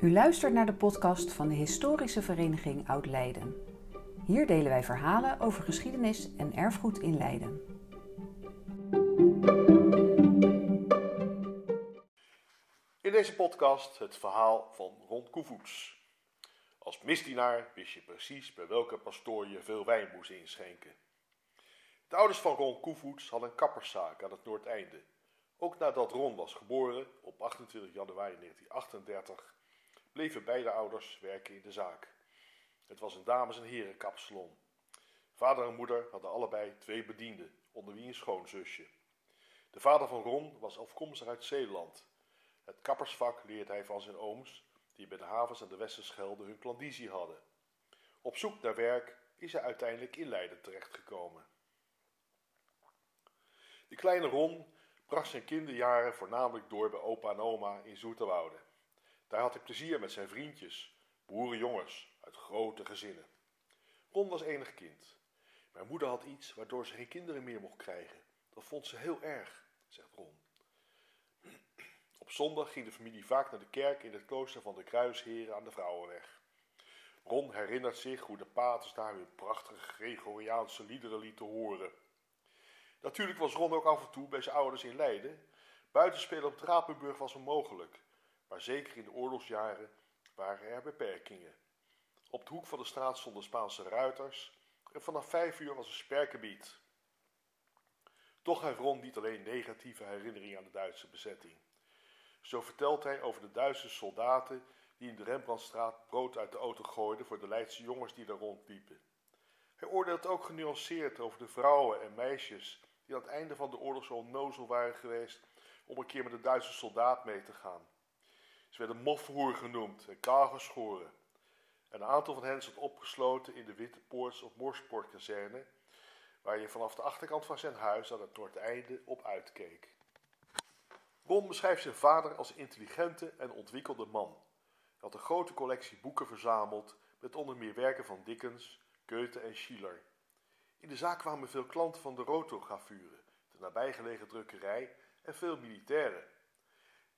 U luistert naar de podcast van de Historische Vereniging Oud-Leiden. Hier delen wij verhalen over geschiedenis en erfgoed in Leiden. In deze podcast het verhaal van Ron Koevoets. Als misdienaar wist je precies bij welke pastoor je veel wijn moest inschenken. De ouders van Ron Koevoets hadden een kapperszaak aan het Noordeinde. Ook nadat Ron was geboren, op 28 januari 1938, bleven beide ouders werken in de zaak. Het was een dames- en herenkapsalon. Vader en moeder hadden allebei twee bedienden, onder wie een schoonzusje. De vader van Ron was afkomstig uit Zeeland. Het kappersvak leerde hij van zijn ooms, die bij de havens aan de Westerschelde hun klandizie hadden. Op zoek naar werk is hij uiteindelijk in Leiden terechtgekomen. De kleine Ron bracht zijn kinderjaren voornamelijk door bij opa en oma in Zoeterwoude. Daar had hij plezier met zijn vriendjes, boerenjongens uit grote gezinnen. Ron was enig kind. Mijn moeder had iets waardoor ze geen kinderen meer mocht krijgen. Dat vond ze heel erg, zegt Ron. Op zondag ging de familie vaak naar de kerk in het klooster van de Kruisheren aan de Vrouwenweg. Ron herinnert zich hoe de paters daar hun prachtige Gregoriaanse liederen lieten horen. Natuurlijk was Ron ook af en toe bij zijn ouders in Leiden. Buitenspelen op Drapenburg was onmogelijk, maar zeker in de oorlogsjaren waren er beperkingen. Op de hoek van de straat stonden Spaanse ruiters en vanaf vijf uur was er sperkebied. Toch heeft Ron niet alleen negatieve herinneringen aan de Duitse bezetting. Zo vertelt hij over de Duitse soldaten die in de Rembrandtstraat brood uit de auto gooiden voor de Leidse jongens die daar rondliepen. Hij oordeelt ook genuanceerd over de vrouwen en meisjes die aan het einde van de oorlog zo onnozel waren geweest om een keer met de Duitse soldaat mee te gaan. Ze werden mofroer genoemd en kaalgeschoren. Een aantal van hen zat opgesloten in de Witte Poorts of Moorsportkazerne, waar je vanaf de achterkant van zijn huis aan het Noordeinde op uitkeek. Ron beschrijft zijn vader als intelligente en ontwikkelde man. Hij had een grote collectie boeken verzameld, met onder meer werken van Dickens, Goethe en Schiller. In de zaak kwamen veel klanten van de rotogravure, de nabijgelegen drukkerij en veel militairen.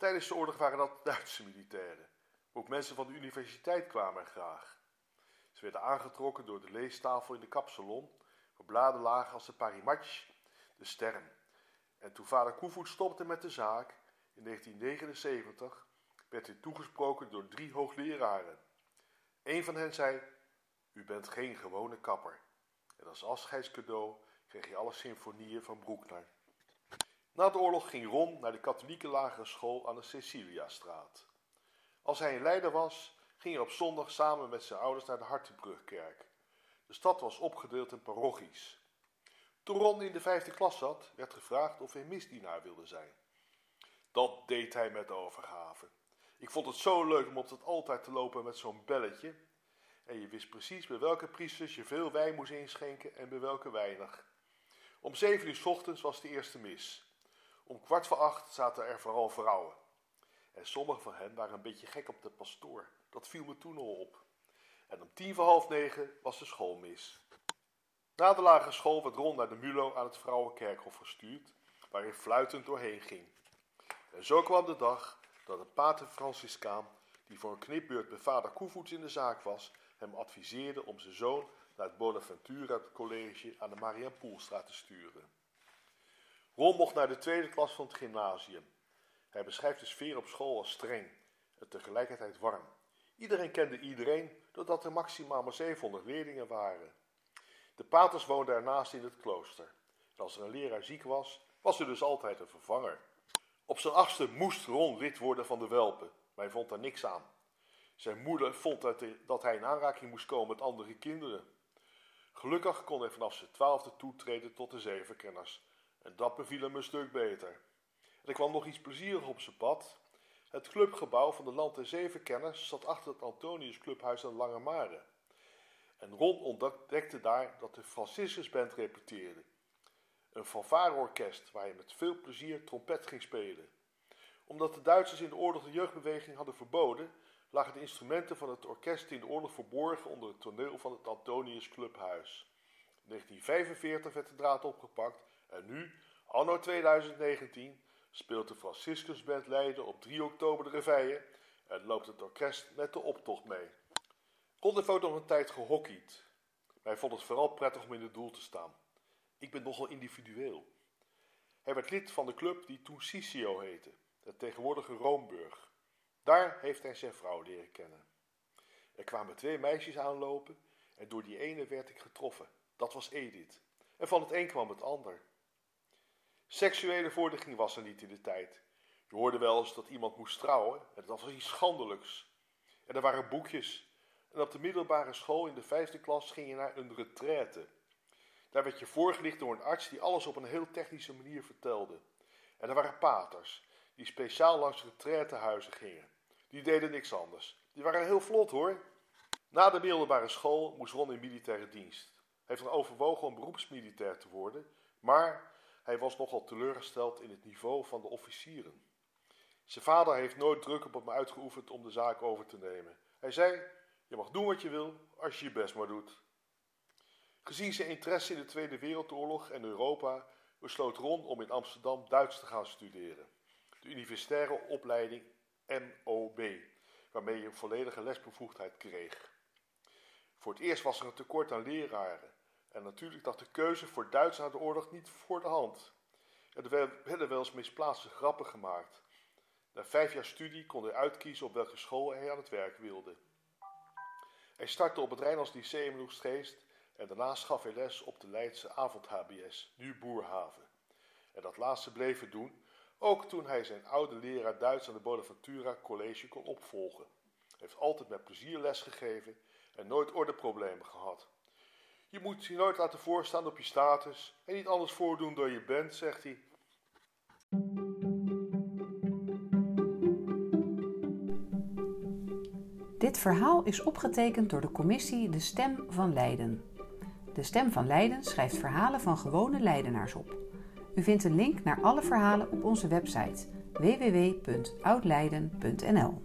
Tijdens de oorlog waren dat Duitse militairen. Ook mensen van de universiteit kwamen er graag. Ze werden aangetrokken door de leestafel in de kapsalon, waar bladen lagen als de Parimatch, de sterren. En toen vader Koevoet stopte met de zaak, in 1979, werd hij toegesproken door drie hoogleraren. Een van hen zei, u bent geen gewone kapper. En als afscheidscadeau kreeg hij alle symfonieën van Broekner. Na de oorlog ging Ron naar de katholieke lagere school aan de Ceciliastraat. Als hij in Leiden was, ging hij op zondag samen met zijn ouders naar de Hartenbrugkerk. De stad was opgedeeld in parochies. Toen Ron in de vijfde klas zat, werd gevraagd of hij misdienaar wilde zijn. Dat deed hij met overgave. Ik vond het zo leuk om op het altijd te lopen met zo'n belletje. En je wist precies bij welke priesters je veel wijn moest inschenken en bij welke weinig. Om zeven uur ochtends was de eerste mis. Om kwart voor acht zaten er vooral vrouwen. En sommige van hen waren een beetje gek op de pastoor. Dat viel me toen al op. En om tien voor half negen was de schoolmis. Na de lagere school werd Ron naar de Mulo aan het Vrouwenkerkhof gestuurd, waar hij fluitend doorheen ging. En zo kwam de dag dat een pater Franciscaan, die voor een knipbeurt bij vader Koevoets in de zaak was, hem adviseerde om zijn zoon naar het Bonaventura College aan de Mariapoelstraat te sturen. Ron mocht naar de tweede klas van het gymnasium. Hij beschrijft de sfeer op school als streng en tegelijkertijd warm. Iedereen kende iedereen, doordat er maximaal maar 700 leerlingen waren. De paters woonden ernaast in het klooster. En als er een leraar ziek was, was er dus altijd een vervanger. Op zijn achtste moest Ron lid worden van de Welpen, maar hij vond daar niks aan. Zijn moeder vond dat hij in aanraking moest komen met andere kinderen. Gelukkig kon hij vanaf zijn twaalfde toetreden tot de zevenkenners. En dat beviel hem een stuk beter. En er kwam nog iets plezierigs op zijn pad. Het clubgebouw van de Land- en Zevenkenners zat achter het Antonius Clubhuis aan Lange Mare. En Ron ontdekte daar dat de Franciscusband repeteerde. Een fanfareorkest waar hij met veel plezier trompet ging spelen. Omdat de Duitsers in de oorlog de jeugdbeweging hadden verboden, lagen de instrumenten van het orkest in de oorlog verborgen onder het toneel van het Antonius Clubhuis. In 1945 werd de draad opgepakt en nu, anno 2019, speelt de Franciscusband Leiden op 3 oktober de Reveille en loopt het orkest met de optocht mee. Ron heeft nog een tijd gehockeyd. Hij vond het vooral prettig om in het doel te staan. Ik ben nogal individueel. Hij werd lid van de club die toen Sisio heette, de tegenwoordige Roomburg. Daar heeft hij zijn vrouw leren kennen. Er kwamen twee meisjes aanlopen en door die ene werd ik getroffen. Dat was Edith. En van het een kwam het ander. Seksuele vordering was er niet in de tijd. Je hoorde wel eens dat iemand moest trouwen en dat was iets schandelijks. En er waren boekjes. En op de middelbare school in de vijfde klas ging je naar een retraite. Daar werd je voorgelicht door een arts die alles op een heel technische manier vertelde. En er waren paters die speciaal langs retraitehuizen gingen. Die deden niks anders. Die waren heel vlot hoor. Na de middelbare school moest Ron in militaire dienst. Hij heeft dan overwogen om beroepsmilitair te worden, maar hij was nogal teleurgesteld in het niveau van de officieren. Zijn vader heeft nooit druk op hem uitgeoefend om de zaak over te nemen. Hij zei: Je mag doen wat je wil, als je je best maar doet. Gezien zijn interesse in de Tweede Wereldoorlog en Europa, besloot Ron om in Amsterdam Duits te gaan studeren. De universitaire opleiding MOB, waarmee je volledige lesbevoegdheid kreeg. Voor het eerst was er een tekort aan leraren. En natuurlijk dacht de keuze voor Duits na de oorlog niet voor de hand. Er werden wel eens misplaatste grappen gemaakt. Na vijf jaar studie kon hij uitkiezen op welke school hij aan het werk wilde. Hij startte op het Rijnlands Lyceum in Oostgeest en daarna gaf hij les op de Leidse avond-HBS, nu Boerhaven. En dat laatste bleef hij doen, ook toen hij zijn oude leraar Duits aan de Bonaventura College kon opvolgen. Hij heeft altijd met plezier les gegeven en nooit ordeproblemen gehad. Je moet je nooit laten voorstaan op je status en niet anders voordoen dan je bent, zegt hij. Dit verhaal is opgetekend door de commissie De Stem van Leiden. De Stem van Leiden schrijft verhalen van gewone Leidenaars op. U vindt een link naar alle verhalen op onze website www.oudleiden.nl.